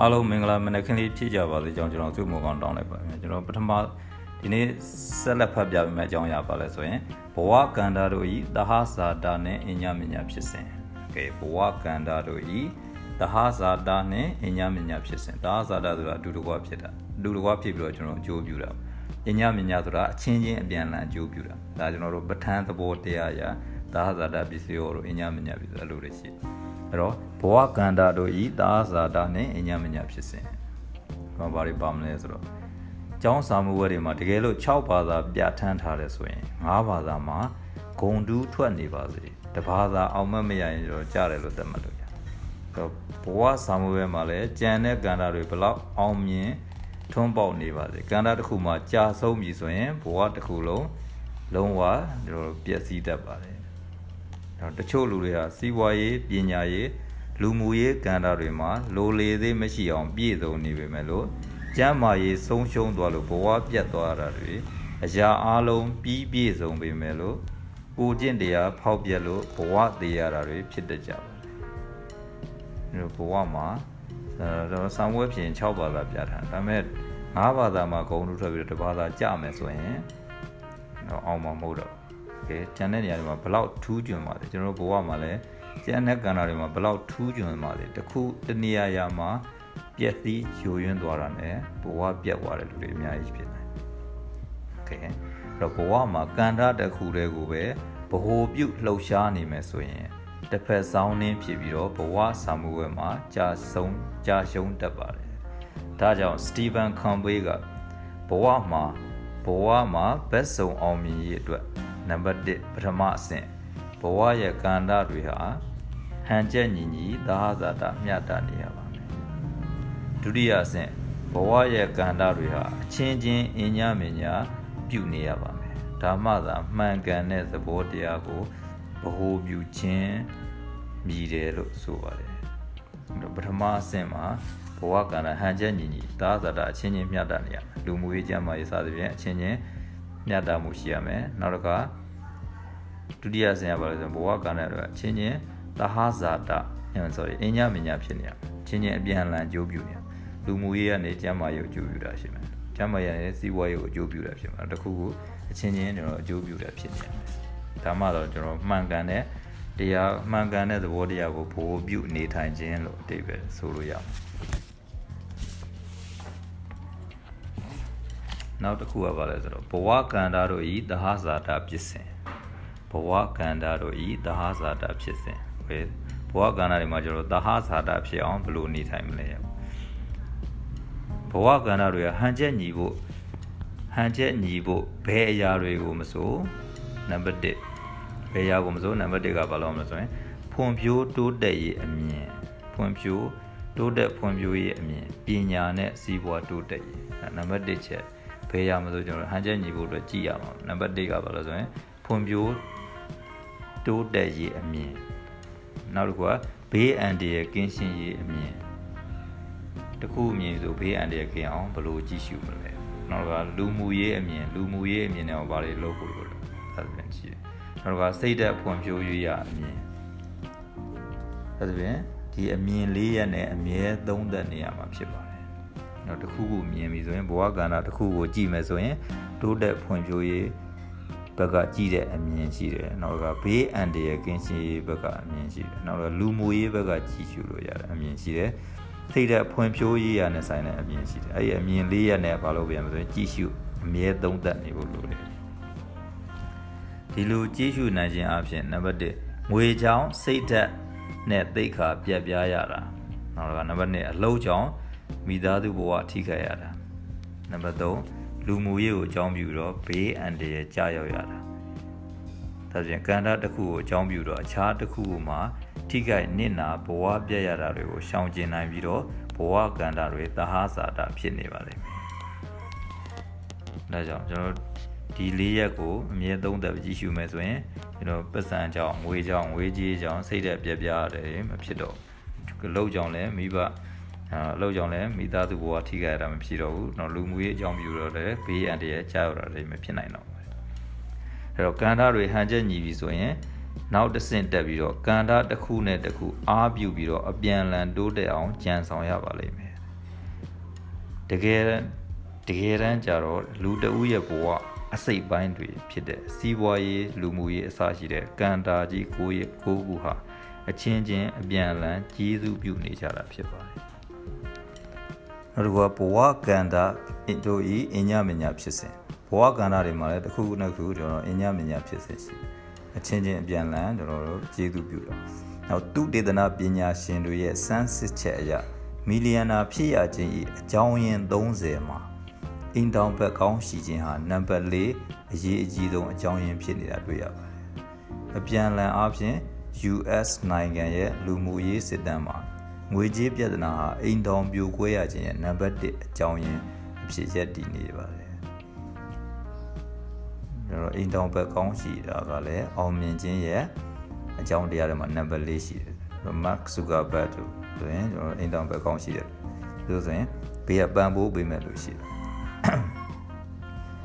အားလုံးမင်္ဂလာမနက်ခင်းလေးဖြစ်ကြပါစေကြောင်းကျွန်တော်သူ့မောကောင်တောင်းလိုက်ပါမယ်ကျွန်တော်ပထမဒီနေ့ဆက်လက်ဖတ်ပြပေးမယ့်အကြောင်းအရာပါလဲဆိုရင်ဘဝကန္တာတို့ဤသဟဇာတာနှင့်အညမညာဖြစ်စဉ်ကဲဘဝကန္တာတို့ဤသဟဇာတာနှင့်အညမညာဖြစ်စဉ်သဟဇာတာဆိုတာအတူတကွဖြစ်တာအတူတကွဖြစ်ပြီးတော့ကျွန်တော်အကျိုးပြုတာအညမညာဆိုတာအချင်းချင်းအပြန်အလှန်အကျိုးပြုတာဒါကျွန်တော်တို့ပဋ္ဌာန်းသဘောတရားအရာသဟဇာတာပစ္စည်းရောတို့အညမညာပစ္စည်းအဲ့လိုတွေရှိတယ် အဲ့တော့ဘဝကန္တာတို့ဤသာဇာတာနှင့်အညမညာဖြစ်စဉ်။ဘာဘာတွေပါမလဲဆိုတော့ကျောင်းစာမှုဝဲတွေမှာတကယ်လို့6ဘာသာပြဋ္ဌာန်းထားတယ်ဆိုရင်5ဘာသာမှာဂုံတူးထွက်နေပါစေ။တဘာသာအောင်မမရရင်တော့ကြားတယ်လို့သတ်မှတ်လို့ရတယ်။တော့ဘဝစာမှုဝဲမှာလည်းကြံတဲ့ကန္တာတွေဘလောက်အောင်မြင်ထွန်းပေါက်နေပါစေ။ကန္တာတစ်ခုမှာကြာဆုံးပြီဆိုရင်ဘဝတစ်ခုလုံးလုံးဝပျက်စီးတတ်ပါတယ်။ တော့တချို့လူတွေဟာစီးပွားရေးပညာရေးလူမှုရေးကဏ္ဍတွေမှာလိုလေသေးမရှိအောင်ပြည့်စုံနေပေမဲ့လို့ကျမ်းမာရေးဆုံးရှုံးသွားလို့ဘဝပြတ်သွားတာတွေအရာအလုံးပြီးပြည့်စုံပေမဲ့လို့ကိုကျင့်တရားဖောက်ပြက်လို့ဘဝသေးရတာတွေဖြစ်တတ်ကြပါတယ်။ဒီဘဝမှာအဲဆံဝဲပြင်6ဘာသာပြထားဒါပေမဲ့5ဘာသာမှာဂုံလို့ထွက်ပြီးတော့တစ်ဘာသာကြမယ်ဆိုရင်တော့အောင်မှာမဟုတ်တော့ ကဲကျန်တဲ့နေရာတွေမှာဘလောက်ထူးကျွံပါလဲကျွန်တော်တို့ဘဝမှာလည်းကျန်တဲ့ကဏ္ဍတွေမှာဘလောက်ထူးကျွံပါလဲတခုတနေရာရာမှာပြက်သီးဂျိုယွင်းသွားတာ ਨੇ ဘဝပြက်သွားတဲ့လူတွေအများကြီးဖြစ်တယ်โอเคအဲ့တော့ဘဝမှာကန္တာတစ်ခုတည်းကိုပဲဗဟိုပြုတ်လှုပ်ရှားနေမယ်ဆိုရင်တစ်ဖက်ဆောင်နှင်းဖြစ်ပြီးတော့ဘဝဆာမှုဝဲမှာကြာဆုံးကြာရှုံးတတ်ပါတယ်ဒါကြောင့်စတီဗန်ခွန်ဘေးကဘဝမှာဘဝမှာဘက်စုံအောင်မြင်ရေးအတွက် နံပါတ်1ပထမအဆင့်ဘဝရဲ့ကန္တာတွေဟာဟန်ချက်ညီညီသာဟဇာတာမျှတနေရပါမယ်ဒုတိယအဆင့်ဘဝရဲ့ကန္တာတွေဟာအချင်းချင်းအင်းညမညာပြုနေရပါမယ်ဒါမှသာမှန်ကန်တဲ့သဘောတရားကိုဗဟိုပြုခြင်းမြည်တယ်လို့ဆိုပါတယ်ပထမအဆင့်မှာဘဝကန္တာဟန်ချက်ညီညီသာဟဇာတာအချင်းချင်းမျှတနေရမယ်လူမှုရေးကျန်းမာရေးစသဖြင့်အချင်းချင်း မျှတမှုရှိရမယ်နောက်တစ်ခါဒုတိယဆင်ရပါလို့ဆိုဘဝကံတဲ့အတွက်ချင်းချင်းသဟဇာတ sorry အညမညာဖြစ်နေရချင်းချင်းအပြန်အလှန်အကျိုးပြုနေလူမှုရေးကနေကျမ်းမာရေးကိုအကျိုးပြုတာရှိမယ်ကျမ်းမာရေးနဲ့စီးပွားရေးကိုအကျိုးပြုတာဖြစ်မှာတခုခုအချင်းချင်းကျွန်တော်အကျိုးပြုတာဖြစ်နေတယ်ဒါမှတော့ကျွန်တော်မှန်ကန်တဲ့တရားမှန်ကန်တဲ့သဘောတရားကိုဘိုးပြုနေထိုင်ခြင်းလို့အတိတ်ပဲဆိုလို့ရအော နောက်တစ်ခုကဘာလဲဆိုတော့ဘဝကန္တာတို့ဤသဟဇာတာပစ္စင်ဘဝကန္တာတို့ဤသဟဇာတာဖြစ်စဉ်ဘယ်ဘဝကန္တာတွေမှာကျတော့သဟဇာတာဖြစ်အောင်ဘယ်လိုနေထိုင်မလဲဘဝကန္တာတွေကဟန်ချက်ညီဖို့ဟန်ချက်ညီဖို့ဘယ်အရာတွေကိုမဆိုနံပါတ်1ဘယ်အရာကိုမဆိုနံပါတ်1ကဘာလို့မလဲဆိုရင်ဖွံ့ဖြိုးတိုးတက်ရေးအမြင်ဖွံ့ဖြိုးတိုးတက်ဖွံ့ဖြိုးရေးအမြင်ပညာနဲ့စီးပွားတိုးတက်ရေးနံပါတ်1ချက် ဘယ်အရာမဆိုကျွန်တော်ဟန်ချက်ညီဖို့အတွက်ကြည့်ရမှာနံပါတ်1ကဘာလို့ဆိုရင်ဖွံ့ဖြိုးတိုးတက်ရေးအမြင်နောက်တစ်ခုကဘေးအန္တရာယ်ကင်းရှင်းရေးအမြင်တခုအမြင်ဆိုဘေးအန္တရာယ်ကင်းအောင်ဘယ်လိုကြည့်ရှုမလဲနောက်ကလူမှုရေးအမြင်လူမှုရေးအမြင်နဲ့ဘာတွေလုပ်ဖို့လို့လဲအဲ့ဒါပြန်ကြည့်နောက်ကစိတ်ဓာတ်ဖွံ့ဖြိုးရေးရအမြင်အဲ့ဒါပြန်ဒီအမြင်လေးရက်နဲ့အမြဲသုံးသက်နေရမှာဖြစ်ပါတယ် နောက်တစ်ခုခုမြင်ပြီဆိုရင်ဘဝကန္တာတစ်ခုကိုကြည့်မယ်ဆိုရင်တိုးတက်ဖွံ့ဖြိုးရေးဘက်ကကြည့်တဲ့အမြင်ရှိတယ်နောက်ကဘေးအန္တရာယ်ကင်းရှင်းရေးဘက်ကအမြင်ရှိတယ်နောက်ကလူမှုရေးဘက်ကကြည့်ရှုလို့ရတဲ့အမြင်ရှိတယ်သိတဲ့ဖွံ့ဖြိုးရေးရနဲ့ဆိုင်တဲ့အမြင်ရှိတယ်အဲ့ဒီအမြင်လေးရနဲ့ဘာလို့ပြန်မဆိုရင်ကြည့်ရှုအမြဲသုံးသပ်နေဖို့လိုတယ်ဒီလိုကြည့်ရှုနိုင်ခြင်းအပြင်နံပါတ်1ငွေချောင်းစိတ်ဓာတ်နဲ့သိခါပြက်ပြားရတာနောက်ကနံပါတ်2အလုံးချောင်း မိသားစုဘဝထိခိုက်ရတာနံပါတ်3လူမှုရေးကိုအကြောင်းပြုတော့ဘေးအန္တရာယ်ကြာရောက်ရတာဒါပြင်ကန္တာတစ်ခုကိုအကြောင်းပြုတော့အခြားတစ်ခုမှာထိခိုက်နစ်နာဘဝပြည့်ရတာတွေကိုရှောင်ကျဉ်နိုင်ပြီးတော့ဘဝကန္တာတွေသဟဇာတာဖြစ်နေပါလိမ့်မယ်ဒါကြောင့်ကျွန်တော်ဒီ၄ရက်ကိုအမြဲသုံးသပ်ကြည့်ရှုမယ်ဆိုရင်ကျွန်တော်ပတ်စံကြောင့်ငွေကြောင့်ငွေကြေးကြောင့်စိတ်သက်ပြပြရတယ်မဖြစ်တော့လောက်ကြောင့်လည်းမိဘ အလုပ်ကြောင့်လည်းမိသားစုဘဝထိခိုက်ရတာမဖြစ်တော့ဘူးတော့လူမှုရေးအကြောင်းပြုတော့လည်းဘေးအန္တရာယ်ကြာရတာလည်းမဖြစ်နိုင်တော့ဘူးအဲ့တော့ကန္တာတွေဟန်ချက်ညီပြီဆိုရင်နောက်တစ်ဆင့်တက်ပြီးတော့ကန္တာတစ်ခုနဲ့တစ်ခုအားပြုပြီးတော့အပြန်လန်တိုးတက်အောင်ကြံဆောင်ရပါလိမ့်မယ်ကယ်တကယ်တမ်းကြတော့လူတဦးရဲ့ဘဝအစိတ်ပိုင်းတွေဖြစ်တဲ့စီးပွားရေးလူမှုရေးအစရှိတဲ့ကန္တာကြီးကိုရဲ့ကိုခုဟာအချင်းချင်းအပြန်အလှန်ကြီးစုပြုနေကြတာဖြစ်ပါတယ်။ နောက်တစ်ခုကဘဝကန္တာတို့ဤအညမညာဖြစ်စဉ်ဘဝကန္တာတွေမှာလည်းတစ်ခုခုနှစ်ခုကျွန်တော်အညမညာဖြစ်စဉ်ရှိအချင်းချင်းအပြန်အလှန်ကျွန်တော်တို့ကြီးစုပြုတော့နောက်သူတေသနာပညာရှင်တွေရဲ့စမ်းစစ်ချက်အရမီလီယံနာဖြစ်ရခြင်းဤအကြောင်းရင်း30မှာအင်တောင်ဘက်ကောင်းရှိခြင်းဟာနံပါတ်4အရေးအကြီးဆုံးအကြောင်းရင်းဖြစ်နေတာတွေ့ရပါတယ်။အပြန်အလှန်အားဖြင့် US နိုင်ငံရဲ့လူမှုရေးစစ်တမ်းမှာ ငွေကြေးပြဿနာဟာအိမ်တောင်ပြိုကွဲရခြင်းရဲ့နံပါတ်1အကြောင်းရင်းအဖြစ်ရပ်တည်နေပါတယ်။ဒါတော့အိမ်တောင်ဘက်ကောင်းရှိတာကလည်းအောင်မြင်ခြင်းရဲ့အကြောင်းတရားတွေမှာနံပါတ်4ရှိတယ်။ Mark Zuckerberg တို့ဆိုရင်ကျွန်တော်အိမ်တောင်ဘက်ကောင်းရှိတယ်။ဒါဆိုရင်ဘေးကပံပိုးပေးမဲ့လို့ရှိတယ်။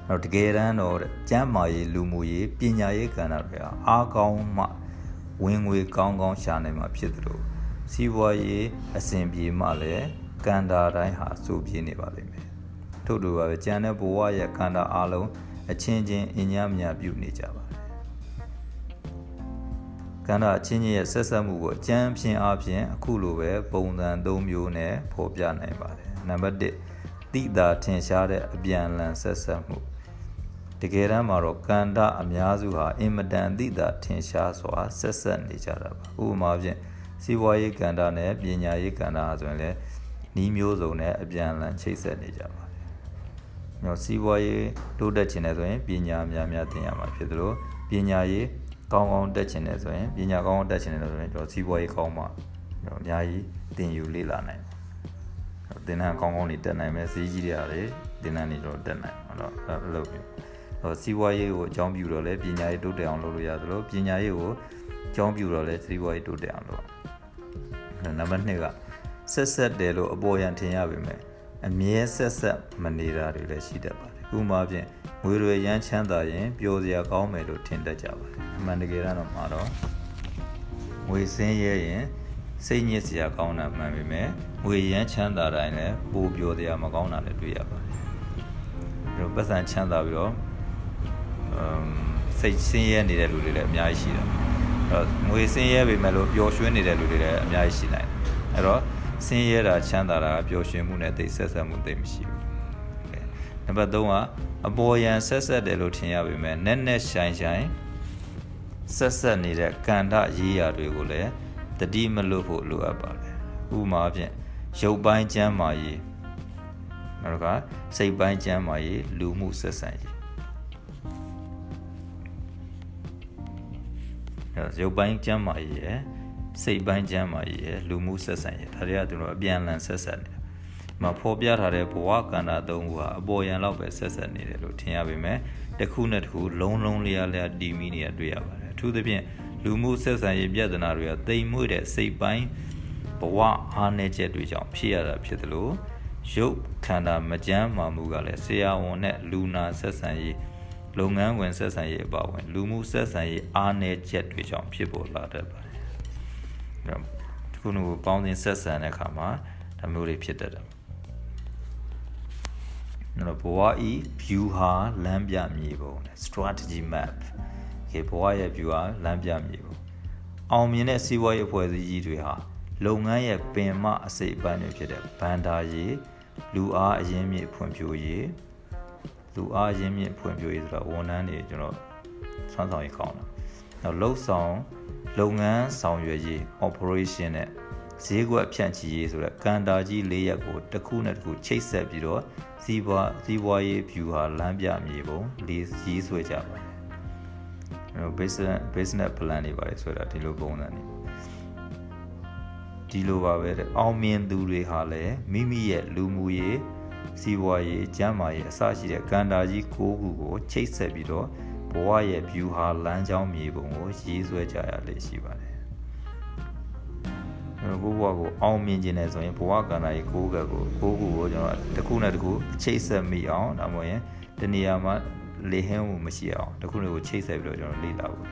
တော့တကယ်တမ်းတော့ကျမ်းမာရေးလူမှုရေးပညာရေးကဏ္ဍတွေဟာအားကောင်းမှဝင်ငွေကောင်းကောင်းရှာနိုင်မှာဖြစ်သလို စီးပွားရေးအဆင်ပြေမှလည်းကန္တာတိုင်းဟာစိုးပြေးနေပါလိမ့်မယ်ထို့တူပါပဲကျန်တဲ့ဘဝရဲ့ကန္တာအလုံးအချင်းချင်းအညံ့မြပြုနေကြပါတယ်ကန္တာအချင်းချင်းရဲ့ဆက်ဆက်မှုကိုအကျမ်းဖြင့်အပြင်အခုလိုပဲပုံစံ၃မျိုးနဲ့ဖော်ပြနိုင်ပါတယ်နံပါတ်1တိတာထင်ရှားတဲ့အပြန်အလှန်ဆက်ဆက်မှုတကယ်တမ်းမှာတော့ကန္တအများစုဟာအင်မတန်သိတာထင်ရှားစွာဆက်ဆက်နေကြတာပါဥပမာဖြင့် စီးပွားရေးကန္တနဲ့ပညာရေးကန္တဟာဆိုရင်လည်းနှီးမျိုးစုံနဲ့အပြန်အလှန်ချိတ်ဆက်နေကြပါတယ်။ညောစီးပွားရေးတိုးတက်ခြင်းနဲ့ဆိုရင်ပညာများများသင်ရမှာဖြစ်သလိုပညာရေးကောင်းကောင်းတက်ခြင်းနဲ့ဆိုရင်ပညာကောင်းကောင်းတက်ခြင်းနဲ့ဆိုရင်ကျွန်တော်စီးပွားရေးကောင်းမှကျွန်တော်အများကြီးသင်ယူလေ့လာနိုင်တယ်။သင်တန်းကောင်းကောင်းနေတက်နိုင်မယ်စီးကြီးတွေရတယ်သင်တန်းတွေကျွန်တော်တက်နိုင်ဟုတ်တော့အဲ့လိုမျိုးဟိုစီးပွားရေးကိုအကြောင်းပြုတော့လဲပညာရေးတိုးတက်အောင်လုပ်လို့ရသလိုပညာရေးကိုအ ကြောင်းပြုတော့လဲစီးပွားရေးတိုးတက်အောင်လုပ်နံပါတ်2ကဆက်ဆက်တယ်လို့အပေါ်ယံထင်ရပေမဲ့အမြဲဆက်ဆက်မနေတာတွေလည်းရှိတတ်ပါတယ်ဥပမာဖြင့်ငွေတွေရမ်းချမ်းသာရင်ပျော်စရာကောင်းမယ်လို့ထင်တတ်ကြပါတယ်အမှန်တကယ်တော့မှာတော့ငွေစင်းရဲရင်စိတ်ညစ်စရာကောင်းတာမှန်ပေမဲ့ငွေရမ်းချမ်းသာတိုင်းလည်းပိုပျော်စရာမကောင်းတာလည်းတွေ့ရပါတယ်အဲတော့ပတ်စံချမ်းသာပြီးတော့စိတ်ဆင်းရဲနေတဲ့လူတွေလည်းအများကြီးရှိတယ်။အဲတော့ ငွေဆင်းရဲပေမဲ့လို့ပျော်ရွှင်နေတဲ့လူတွေလည်းအများကြီးရှိနိုင်တယ်။အဲတော့ဆင်းရဲတာချမ်းသာတာပျော်ရွှင်မှုနဲ့တိတ်ဆက်ဆက်မှုတိတ်မရှိဘူး။နံပါတ်3ကအပေါ်ယံဆက်ဆက်တယ်လို့ထင်ရပေမဲ့နဲ့နဲ့ရှိုင်ရှိုင်ဆက်ဆက်နေတဲ့ကန္တရေးရာတွေကိုလည်းတတိမလို့ဖို့လိုအပ်ပါတယ်။ဥပမာဖြင့်ရုပ်ပိုင်းကျမ်းမာရေးနောက်ကစိတ်ပိုင်းကျမ်းမာရေးလူမှုဆက်ဆံရေး ရုပ်ပိုင်းကျမ်းမာရေးရယ်စိတ်ပိုင်းကျမ်းမာရေးရယ်လူမှုဆက်ဆံရေးဒါတွေကသူတို့အပြန်အလှန်ဆက်ဆက်နေတာမဖော်ပြထားတဲ့ဘဝကန္တာသုံးခုဟာအပေါ်ယံလောက်ပဲဆက်ဆက်နေတယ်လို့ထင်ရပေမဲ့တစ်ခုနဲ့တစ်ခုလုံးလုံးလျားလျားတီမီနေရတွေ့ရပါတယ်အထူးသဖြင့်လူမှုဆက်ဆံရေးပြဿနာတွေကတိမ်မွေ့တဲ့စိတ်ပိုင်းဘဝအားနည်းချက်တွေကြောင့်ဖြစ်ရတာဖြစ်တယ်လို့ရုပ်ခန္ဓာမကြမ်းမာမှုကလည်းဆရာဝန်နဲ့လူနာဆက်ဆံရေး လုပ်ငန်းဝင်ဆက်ဆံရေးအပါအဝင် လူမှုဆက်ဆံရေးအားနည်းချက်တွေကြောင့်ဖြစ်ပေါ်လာတတ်ပါတယ်။ဒါဒီခုနကပေါင်းတင်ဆက်ဆံတဲ့အခါမှာဒါမျိုးတွေဖြစ်တတ်တယ်။နော်ဘဝဤ view ဟာလမ်းပြမြေပုံ strategy map ခေဘဝရဲ့ view ဟာလမ်းပြမြေပုံအောင်မြင်တဲ့စီးပွားရေးအဖွဲ့အစည်းကြီးတွေဟာလုပ်ငန်းရဲ့ပင်မအစိတ်အပိုင်းတွေဖြစ်တဲ့ဘန်ဒါရေးလူအားအရင်းမြစ်ဖွံ့ဖြိုးရေး လူအားရင်းမြစ်ဖွံ့ဖြိုးရေးဆိုတာဝန်ထမ်းတွေကျွန်တော်ဆွမ်းဆောင်ရေးကောင်းတာနောက်လှုပ်ဆောင်လုပ်ငန်းဆောင်ရွက်ရေး operation နဲ့ဈေးကွက်ဖြန့်ချီရေးဆိုတဲ့ကန်တာကြီး၄ရက်ကိုတစ်ခုနဲ့တစ်ခုချိတ်ဆက်ပြီးတော့စီးပွားစီးပွားရေး view ဟာလမ်းပြမြေပုံလေးရေးဆွဲကြပါတယ်အဲ business business plan တွေပါတယ်ဆိုတာဒီလိုပုံစံနေဒီလိုပါပဲတဲ့အောင်မြင်သူတွေဟာလည်းမိမိရဲ့လူမှုရေး စီးပွားရေးကျန်းမာရေးအစရှိတဲ့ကန္တာကြီး၉ခုကိုချိတ်ဆက်ပြီးတော့ဘဝရဲ့ view ဟာလမ်းကြောင်းမြေပုံကိုရေးဆွဲကြရလေရှိပါတယ်။အဲဘဝကိုအောင်မြင်ခြင်းနဲ့ဆိုရင်ဘဝကန္တာကြီး၉ခုကို၉ခုကိုကျွန်တော်တစ်ခုနဲ့တစ်ခုချိတ်ဆက်မိအောင်ဒါမှမဟုတ်ရင်တနေရာမှာလေဟင်းမှုမရှိအောင်တစ်ခုနဲ့ကိုချိတ်ဆက်ပြီးတော့ကျွန်တော်လေ့လာဖို့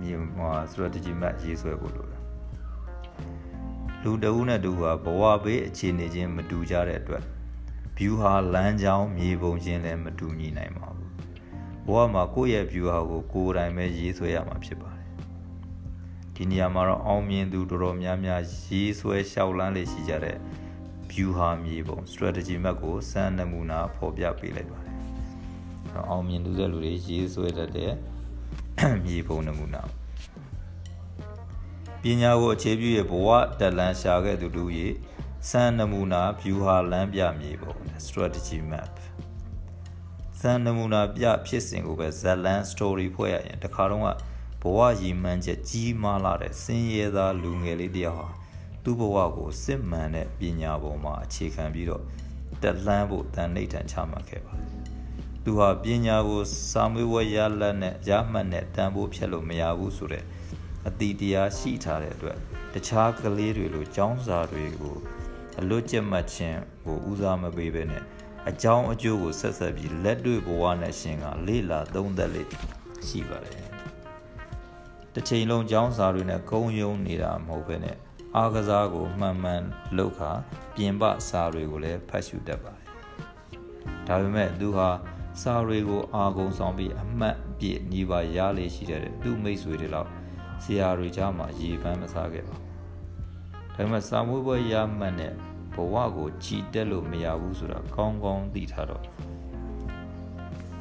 မြေဟို strategy map ရေးဆွဲဖို့လိုတယ်လူတဦးနဲ့တူဟာဘဝဘေးအခြေအနေချင်းမတူကြတဲ့အတွက် view ဟာလမ်းကြောင်းမြေပုံချင်းလည်းမတူညီနိုင်ပါဘူးဘဝမှာကိုယ့်ရဲ့ view ဟာကိုကိုယ်တိုင်ပဲရေးဆွဲရမှာဖြစ်ပါတယ်ဒီနေရာမှာတော့အောင်မြင်သူတော်တော်များများရေးဆွဲလျှောက်လန်းလေရှိကြတဲ့ view ဟာမြေပုံ strategy map ကိုစမ်းနမူနာဖော်ပြပေးလိုက်ပါတယ်အောင်မြင်သူတဲ့လူတွေရေးဆွဲတတ်တဲ့မြေပုံနမူနာပညာကိုအခြေပြုရဲ့ဘဝတက်လန်းရှာခဲ့သူတို့ရဲ့ စံနမူနာ view ဟာလမ်းပြမြေပုံ strategy map စံနမူနာပြဖြစ်စဉ်ကိုပဲဇလန် story ဖွဲ့ရရင်တခါတော့ဘဝရည်မှန်းချက်ကြီးမားလာတဲ့စင်ရဲသားလူငယ်လေးတယောက်ဟာသူ့ဘဝကိုစစ်မှန်တဲ့ပညာပေါ်မှာအခြေခံပြီးတော့တက်လှမ်းဖို့တန်နှိမ့်ထန်ချမှတ်ခဲ့ပါတယ်။သူဟာပညာကိုစာမေးပွဲရလက်နဲ့ရမှတ်နဲ့တန်ဖို့ဖြတ်လို့မရဘူးဆိုတဲ့အတီတရားရှိထားတဲ့အတွက်တခြားကလေးတွေလိုចောင်းစာတွေကို အလွတ်ကျက်မှတ်ခြင်းကိုဦးစားမပေးဘဲနဲ့အကြောင်းအကျိုးကိုဆက်ဆက်ပြီးလက်တွေ့ဘဝနဲ့ရှင်ကလေ့လာသုံးသပ်လေရှိပါတယ်။တစ်ချိန်လုံးចောင်းစာတွေနဲ့ဂုံယုံနေတာမဟုတ်ဘဲနဲ့အားကစားကိုမှန်မှန်လုပ်ခါပြင်ပစာတွေကိုလည်းဖတ်ရှုတတ်ပါတယ်။ဒါပေမဲ့သူဟာစာတွေကိုအာကုံဆောင်ပြီးအမှတ်ပြည့်ညီပါရလေရှိတဲ့သူ့မိတ်ဆွေတွေလောက်ဆရာတွေကြားမှာရေပန်းမစားခဲ့ပါဘူး။ဒါပေမဲ့စာမွေးပွဲရမှတ်တဲ့ ဘဝကိုကြည်တက်လို့မရဘူးဆိုတာကောင်းကောင်းသိထားတော့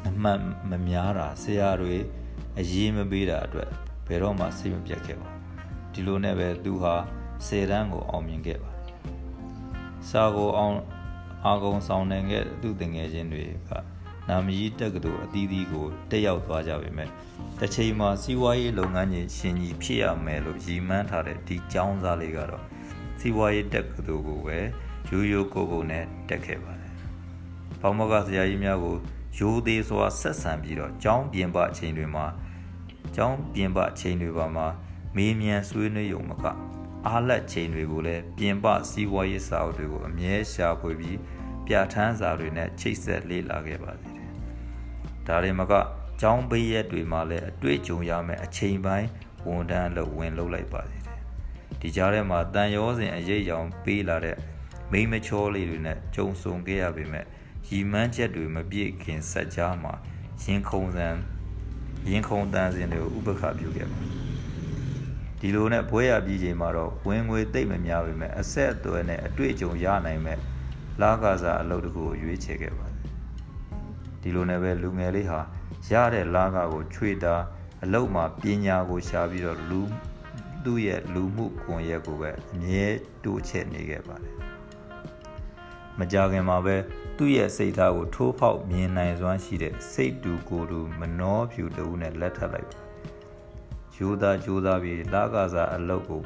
အမှတ်မများတာဆရာတွေအရေးမပေးတာအတွက်ဘယ်တော့မှစိတ်မပြတ်ခဲ့ပါဘူးဒီလိုနဲ့ပဲသူဟာဆယ်တန်းကိုအောင်မြင်ခဲ့ပါတယ်စာကိုအောင်အာကုံဆောင်နိုင်ခဲ့သူတငယ်ချင်းတွေကနာမည်တက္ကသိုလ်အသီးသီးကိုတက်ရောက်သွားကြပေမဲ့တစ်ချိန်မှာစီးပွားရေးလုပ်ငန်းကြီးရှင်ကြီးဖြစ်ရမယ်လို့ရည်မှန်းထားတဲ့ဒီကျောင်းသားလေးကတော့ စီးပွားရေးတက္ကသိုလ်ကိုပဲရိုးရိုးကိုကိုနဲ့တက်ခဲ့ပါတယ်။ဘောင်မကဆရာကြီးများကိုရိုးသေးစွာဆက်ဆံပြီးတော့ကျောင်းပြင်ပအချိန်တွေမှာကျောင်းပြင်ပအချိန်တွေပါမှာမေးမြန်းဆွေးနွေးရုံမကအားလက်ချိန်တွေကိုလည်းပြင်ပစီးပွားရေးစာအုပ်တွေကိုအမြဲရှာဖွေပြီးပြဋ္ဌာန်းစာတွေနဲ့ချိတ်ဆက်လေ့လာခဲ့ပါသေးတယ်။ဒါတွေမကကျောင်းပေးရက်တွေမှာလည်းအတွေ့အကြုံရမယ်အချိန်ပိုင်းဝန်ထမ်းလို့ဝင်လုပ်လိုက်ပါသေးတယ်။ ဒီကြားထဲမှာတန်ရောစဉ်အရေးရောင်ပေးလာတဲ့မိမချောလေးတွေနဲ့ကြုံဆုံခဲ့ရပေမဲ့ရီမန်းချက်တွေမပြည့်ခင်စက်ကြားမှာရင်ခုန်စံရင်ခုန်တန်စင်တွေကိုဥပခါပြုခဲ့ပါဒီလိုနဲ့ဘွဲရပြီးချိန်မှာတော့ဝင်ငွေတိတ်မများပေမဲ့အဆက်အသွယ်နဲ့အတွေ့အကြုံရနိုင်မဲ့လာကစားအလုပ်တကူကိုရွေးချယ်ခဲ့ပါတယ်ဒီလိုနဲ့ပဲလူငယ်လေးဟာရတဲ့လာကကိုချွေတာအလုပ်မှာပညာကိုရှာပြီးတော့လူ သူ့ရဲ့လူမှုကွန်ရက်ကိုပဲအမြဲတိုးချဲ့နေခဲ့ပါတယ်မကြခင်မှာပဲသူ့ရဲ့စိတ်ထားကိုထိုးဖောက်မြင်နိုင်စွမ်းရှိတဲ့စိတ်တူကိုယ်တူမနှောဖြူတူနဲ့လက်ထပ်လိုက်ပါယူသားကြိုးစားပြီးလာကစားအလုပ်ကို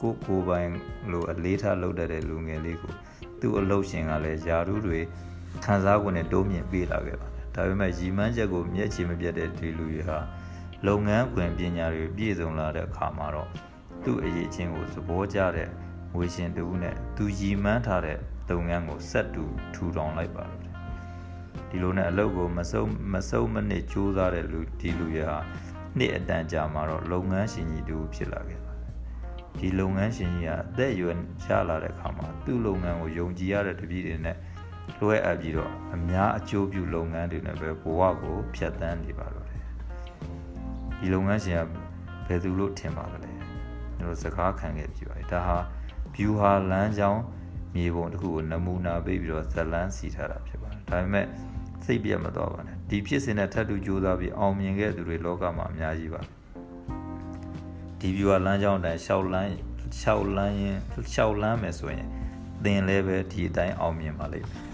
ကိုကိုပိုင်လိုအလေးထားလုပ်တတ်တဲ့လူငယ်လေးကိုသူ့အလုပ်ရှင်ကလည်းယာရုတွေခံစား권နဲ့တိုးမြင့်ပေးလာခဲ့ပါတယ်ဒါပေမဲ့ရီမန်းချက်ကိုမျက်ခြေမပြတ်တဲ့ဒီလူတွေဟာလုပ်ငန်းခွင်ပညာတွေပြည့်စုံလာတဲ့အခါမှာတော့ သူ့အရေးချင်းကိုသဘောကျတဲ့ငွေရှင်တူနဲ့သူရီမန်းထားတဲ့လုပ်ငန်းကိုဆက်တူထူထောင်လိုက်ပါလို့ဒီလိုနဲ့အလုပ်ကိုမစုံမစုံမနစ်ကြိုးစားတဲ့လူဒီလူရဟာနှစ်အတန်ကြာမှာတော့လုပ်ငန်းရှင်ကြီးတူဖြစ်လာခဲ့ပါတယ်ဒီလုပ်ငန်းရှင်ကြီးကအသက်အရွယ်ရလာတဲ့အခါမှာသူ့လုပ်ငန်းကိုယုံကြည်ရတဲ့တပည့်တွေနဲ့လွှဲအပ်ပြီးတော့အများအကျိုးပြုလုပ်ငန်းတွေနဲ့ပဲဘဝကိုဖြတ်သန်းနေပါတော့တယ်ဒီလုပ်ငန်းရှင်ကဘယ်သူလို့ထင်ပါသလဲ ကျွန်တော်စကားခံခဲ့ပြပါတယ်ဒါဟာ view ဟာလမ်းကြောင်းမြေပုံတစ်ခုကိုနမူနာပေးပြီးတော့ဇလန်းစီထားတာဖြစ်ပါတယ်ဒါပေမဲ့စိတ်ပြတ်မသွားပါနဲ့ဒီဖြစ်စဉ်နဲ့ထပ်တူကြိုးစားပြီးအောင်မြင်ခဲ့သူတွေလောကမှာအများကြီးပါဒီဗျူဟာလမ်းကြောင်းအတိုင်းရှောက်လန်းရှောက်လန်းရင်ရှောက်လန်းမယ်ဆိုရင်သင်လည်းပဲဒီအတိုင်းအောင်မြင်ပါလိမ့်မယ်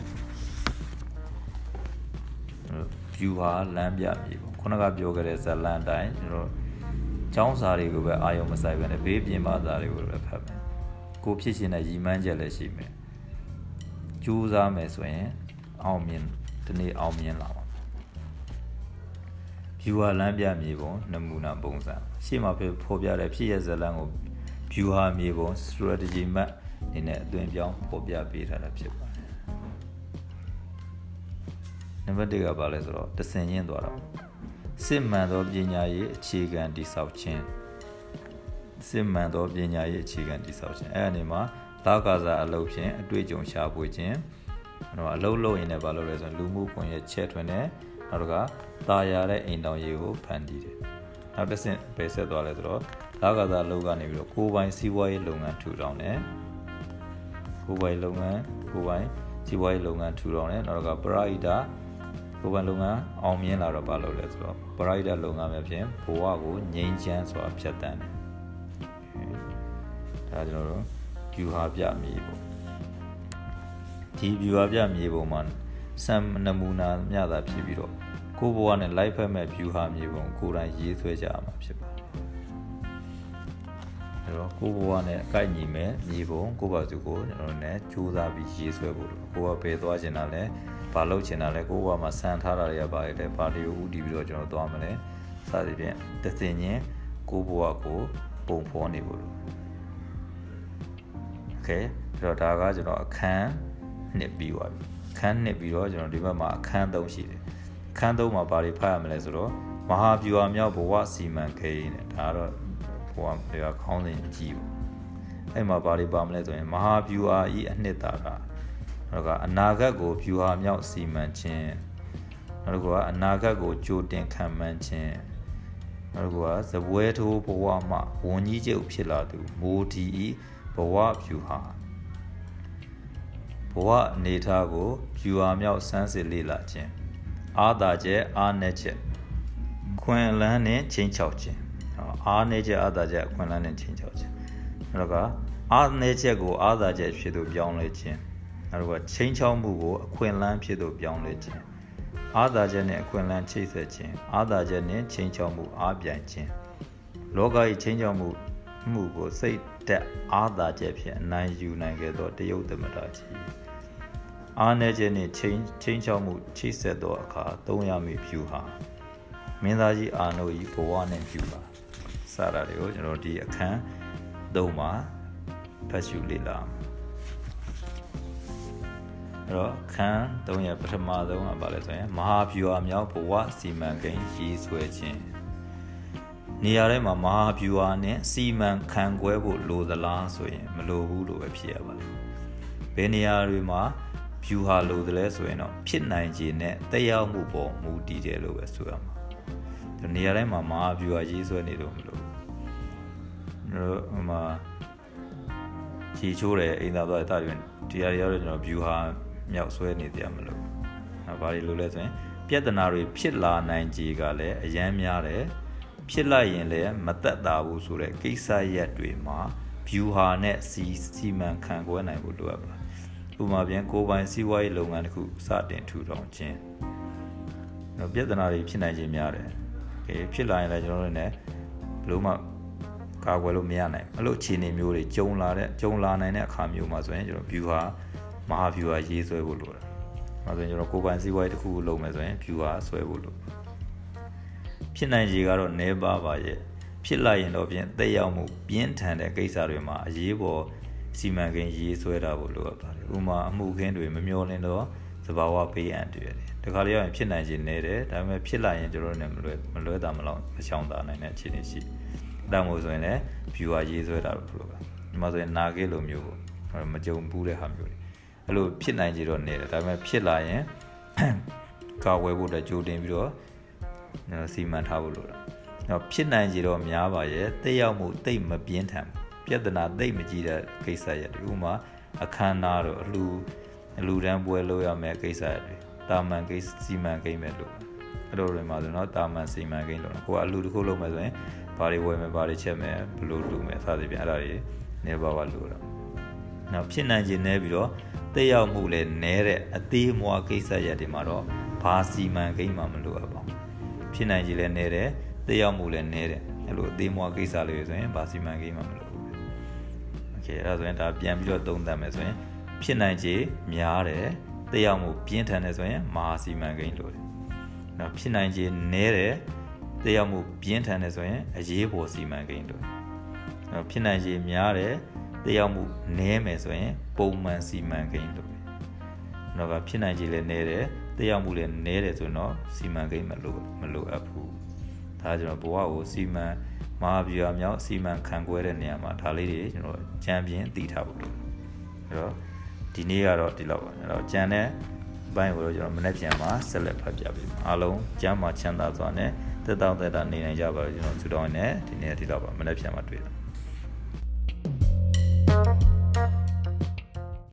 ဗျူဟာလမ်းပြမြေပုံခုနကပြောခဲ့တဲ့ဇလန်တိုင်းကျွန်တော် ကျောင်းစာတွေကိုပဲအာယုံမဆိုင်ပဲနဲ့ဘေးပြင်ပါစာတွေကိုလည်းဖတ်မယ်ကိုဖြစ်ရှင်တဲ့ရည်မှန်းချက်လည်းရှိမယ်ကြိုးစားမယ်ဆိုရင်အောင်မြင်ဒီနေ့အောင်မြင်လာပါ viewer လမ်းပြမြေပုံနမူနာပုံစံရှေ့မှာဖော်ပြတဲ့ဖြစ်ရဇလန်ကို viewer မြေပုံ strategy map အနေနဲ့အသွင်ပြောင်းဖော်ပြပေးထားတာဖြစ်ပါတယ်နံပါတ်1ကဘာလဲဆိုတော့တဆင်ရင်းသွားတာ စစ်မှန်သောပညာရေးအခြေခံတိဆောက်ခြင်းစစ်မှန်သောပညာရေးအခြေခံတိဆောက်ခြင်းအဲ့အနေမှာလာကာစာအလုပ်ဖြင့်အတွေ့အကြုံရှာဖွေခြင်းတော့အလုံးလုံးရင်လည်းဘာလို့လဲဆိုရင်လူမှုကွန်ရက်ချဲ့ထွင်တယ်နောက်တစ်ခါတာယာတဲ့အိမ်တောင်ရေးကိုဖန်တီးတယ်နောက်တစ်ဆင့်ပဲဆက်သွားလဲဆိုတော့လာကစားလုပ်ကနေပြီးတော့ကိုယ်ပိုင်စီးပွားရေးလုပ်ငန်းထူထောင်တယ်ကိုယ်ပိုင်လုပ်ငန်းကိုယ်ပိုင်စီးပွားရေးလုပ်ငန်းထူထောင်တယ်နောက်တစ်ခါပရိုက်တာ ကိုယ်ပိုင်လုပ်ငန်းအောင်မြင်လာတော့ဘာလုပ်လဲဆိုတော့ပရိုက်တာလုပ်ငန်းပဲဖြင့်ဘဝကိုငြိမ်းချမ်းစွာဖြတ်တန်းတယ်ဒါကျွန်တော်တို့ကျူဟာပြမြေပေါ့ဒီကျူဟာပြမြေပုံမှာစံနမူနာမျှတာဖြစ်ပြီးတော့ကိုဘဝနဲ့လိုက်ဖက်မဲ့ view ဟာမြေပုံကိုယ်တိုင်ရေးဆွဲကြရမှာဖြစ်ပါတယ်။အဲတော့ကိုဘဝနဲ့အကိုက်ညီမဲ့မြေပုံကိုပါစုကိုကျွန်တော်တို့ ਨੇ စူးစမ်းပြီးရေးဆွဲဖို့ကိုကဘယ်သွားချင်တာလဲ ဘာလုပ်ချင်တာလဲကိုဘဝမှာစံထားတာတွေကဘာတွေလဲဘာတွေကိုဥတည်ပြီးတော့ကျွန်တော်သွားမလဲစသည်ဖြင့်တသိဉ္င်ကိုဘဝကိုပုံဖော်နေဖို့လို့ Okay အဲ့တော့ဒါကကျွန်တော်အခန်းနှစ်ပြီးသွားပြီအခန်းနှစ်ပြီးတော့ကျွန်တော်ဒီဘက်မှာအခန်းသုံးရှိတယ်အခန်းသုံးမှာဘာတွေဖတ်ရမလဲဆိုတော့မဟာဗျူဟာမြောက်ဘဝစီမံကိန်းနဲ့ဒါကတော့ဘဝတွေကခေါင်းစဉ်ကြီးပေါ့အဲ့မှာဘာတွေပါမလဲဆိုရင်မဟာဗျူဟာဤအနှစ်သာက နောက်က အနာဂတ်ကိုဗျူဟာမြောက်စီမံခြင်းနောက်ကအနာဂတ်ကိုကြိုတင်ခံမှန်းခြင်းနောက်ကဇပွဲထိုးဘဝမှာဝန်ကြီးချုပ်ဖြစ်လာသူမိုဒီဤဘဝဗျူဟာဘဝအနေထားကိုဗျူဟာမြောက်စမ်းစစ်လေ့လာခြင်းအာသာချက်အာနဲ့ချက်ခွင်လန်းနဲ့ချင်းချောက်ခြင်းအာနဲ့ချက်အာသာချက်ခွင်လန်းနဲ့ချင်းချောက်ခြင်းနောက်ကအာနဲ့ချက်ကိုအာသာချက်ဖြစ်သူပြောင်းလဲခြင်း နောက်ကချင်းချောက်မှုကိုအခွင်လန်းဖြစ်သူပြောင်းလဲခြင်းအာသာချက်နဲ့အခွင့်အလမ်းချိတ်ဆက်ခြင်းအာသာချက်နဲ့ချင်းချောက်မှုအားပြိုင်ခြင်းလောက၏ချင်းချောက်မှုမှုကိုစိတ်တက်အာသာချက်ဖြင့်အနိုင်ယူနိုင်ခဲ့သောတယုတ်သမတာကြီးအားနည်းခြင်းနှင့်ချင်းချင်းချောက်မှုချိတ်ဆက်သောအခါသုံးရမည့်ဖြူဟာမင်းသားကြီးအာနို၏ဘဝနှင့်ဖြူပါစတာတွေကိုကျွန်တော်ဒီအခန်းသုံးမှာဖတ်ရှုလေ့လာ အဲ့တော့ခန်း3ရပထမဆုံးကပါလဲဆိုရင်မဟာဗျူဟာမြောက်ဘဝစီမံကိန်းရေးဆွဲခြင်းနေရာထဲမှာမဟာဗျူဟာနဲ့စီမံခန့်ခွဲဖို့လိုသလားဆိုရင်မလိုဘူးလို့ပဲဖြစ်ရပါလိမ့်ဘယ်နေရာတွေမှာဗျူဟာလိုသလဲဆိုရင်တော့ဖြစ်နိုင်ခြင်းနဲ့တက်ရောက်မှုပေါ်မူတည်တယ်လို့ပဲဆိုရမှာဒီနေရာတိုင်းမှာမဟာဗျူဟာရေးဆွဲနေလို့မလို့ဟိုမှာခြေချိုးတယ်အိမ်သာသွားတာတွေဒီဟာတွေရောက်တော့ကျွန်တော် view ဟာ မြောက်ဆွဲနေတရားမလို့။အဲဘာတွေလို့လဲဆိုရင်ပြဿနာတွေဖြစ်လာနိုင်ခြေကလည်းအယမ်းများတယ်။ဖြစ်လိုက်ရင်လည်းမသက်သာဘူးဆိုတဲ့ကိစ္စရက်တွေမှာ view ဟာနဲ့စီစီမံခန့်ခွဲနိုင်ဖို့လိုအပ်ပါ။ဥပမာပြန်ကိုပိုင်စီးပွားရေးလုပ်ငန်းတစ်ခုစတင်ထူထောင်ခြင်း။တော့ပြဿနာတွေဖြစ်နိုင်ခြင်းများတယ်။အဲဖြစ်လာရင်လည်းကျွန်တော်တို့ ਨੇ ဘလို့မှကာကွယ်လို့မရနိုင်အဲ့လိုအခြေအနေမျိုးတွေကြုံလာတဲ့ကြုံလာနိုင်တဲ့အခါမျိုးမှာဆိုရင်ကျွန်တော် view ဟာ မဟာ view ဟာရေးဆွဲဖို့လိုတယ်။အဲဆိုရင်ကျွန်တော်ကိုယ်ပိုင်စည်းဝါးရေးတစ်ခုခုလုပ်မယ်ဆိုရင် view ဟာဆွဲဖို့လိုဖြစ်နိုင်ခြေကတော့နေပါပါရဲ့ဖြစ်လာရင်တော့ပြင်သက်ရောက်မှုပြင်းထန်တဲ့ကိစ္စတွေမှာအရေးပေါ်စီမံကိန်းရေးဆွဲတာဖို့လိုအပ်ပါတယ်။ဥမာအမှုခင်းတွေမမျောလင်းတော့သဘာဝဘေးအန္တရာယ်တွေတခါလေရင်ဖြစ်နိုင်ခြေနေတယ်ဒါပေမဲ့ဖြစ်လာရင်ကျွန်တော်တို့လည်းမလွယ်မလွယ်တာမလောက်မချောင်းတာနိုင်တဲ့အခြေအနေရှိတယ်ဒါမို့ဆိုရင်လည်း viewer ရေးဆွဲတာလို့ပြောတာဒီမှာဆိုရင်နာခဲ့လိုမျိုးပေါ့မကြုံဘူးတဲ့ဟာမျိုးတွေ အဲ့လိုဖြစ်နိုင်ကြတော့နေတယ်ဒါပေမဲ့ဖြစ်လာရင်ကာဝယ်ဖို့အတွက်ကြိုတင်ပြီးတော့စီမံထားဖို့လိုတာတော့ဖြစ်နိုင်ကြတော့များပါရဲ့တက်ရောက်မှုတိတ်မပြင်းထန်ပြဿနာတိတ်မကြီးတဲ့ကိစ္စရတွေဥမာအခမ်းအနားတော့အလူအလူတန်းပွဲလုပ်ရမယ်ကိစ္စတွေတာမန်ကိစ္စစီမံကိန်းပဲလို့အဲ့လိုတွေမှာဆိုတော့တာမန်စီမံကိန်းလို့ကိုကအလူတစ်ခုလုပ်မယ်ဆိုရင်ဘာတွေဝယ်မယ်ဘာတွေချက်မယ်ဘယ်လိုလုပ်မယ်စသဖြင့်အဲ့ဒါတွေနေပါပါလို့တော့နောက်ဖြစ်နိုင်ခြင်းနဲပြီးတော့ တက်ရောက်မှုလည်းနဲတဲ့အသေးမွားကိစ္စရပ်တွေမှာတော့ဘာစီမံကိန်းမှမလိုအပ်ပါဘူးဖြစ်နိုင်ခြင်းလည်းနဲတယ်တက်ရောက်မှုလည်းနဲတယ်အဲ့လိုအသေးမွားကိစ္စလေးဆိုရင်ဘာစီမံကိန်းမှမလိုဘူးโอเคအဲ့ဒါဆိုရင်ဒါပြန်ပြီးတော့သုံးသပ်မယ်ဆိုရင်ဖြစ်နိုင်ခြင်းများတယ်တက်ရောက်မှုပြင်းထန်တယ်ဆိုရင်မဟာစီမံကိန်းလိုတယ်နောက်ဖြစ်နိုင်ခြင်းနဲတယ်တက်ရောက်မှုပြင်းထန်တယ်ဆိုရင်အရေးပေါ်စီမံကိန်းတို့ဖြစ်နိုင်ခြေများတယ် တက်ရောက်မှုနည်းမယ်ဆိုရင်ပုံမှန်စီမံကိန်းတို့တော့ကဖြစ်နိုင်ခြေလည်းနည်းတယ်တက်ရောက်မှုလည်းနည်းတယ်ဆိုတော့စီမံကိန်းမလို့မလို့အပ်ဘူးဒါကျွန်တော်ဘဝကိုစီမံမဟာဗျူဟာမြောက်စီမံခန့်ခွဲတဲ့နေရာမှာဒါလေးတွေကျွန်တော်ကြံပြင်းတည်ထားဖို့လို့အဲ့တော့ဒီနေ့ကတော့ဒီလောက်ပါအဲ့တော့ကြံတဲ့ဘိုင်းကိုတော့ကျွန်တော်မနေ့ပြန်မှာဆက်လက်ဖတ်ပြပေးပါအားလုံးကျမ်းမှာချမ်းသာစွာနဲ့တက်တောင့်တက်တာနေနိုင်ကြပါလို့ကျွန်တော်ဆုတောင်းနေဒီနေ့ဒီလောက်ပါမနေ့ပြန်မှာတွေ့တာ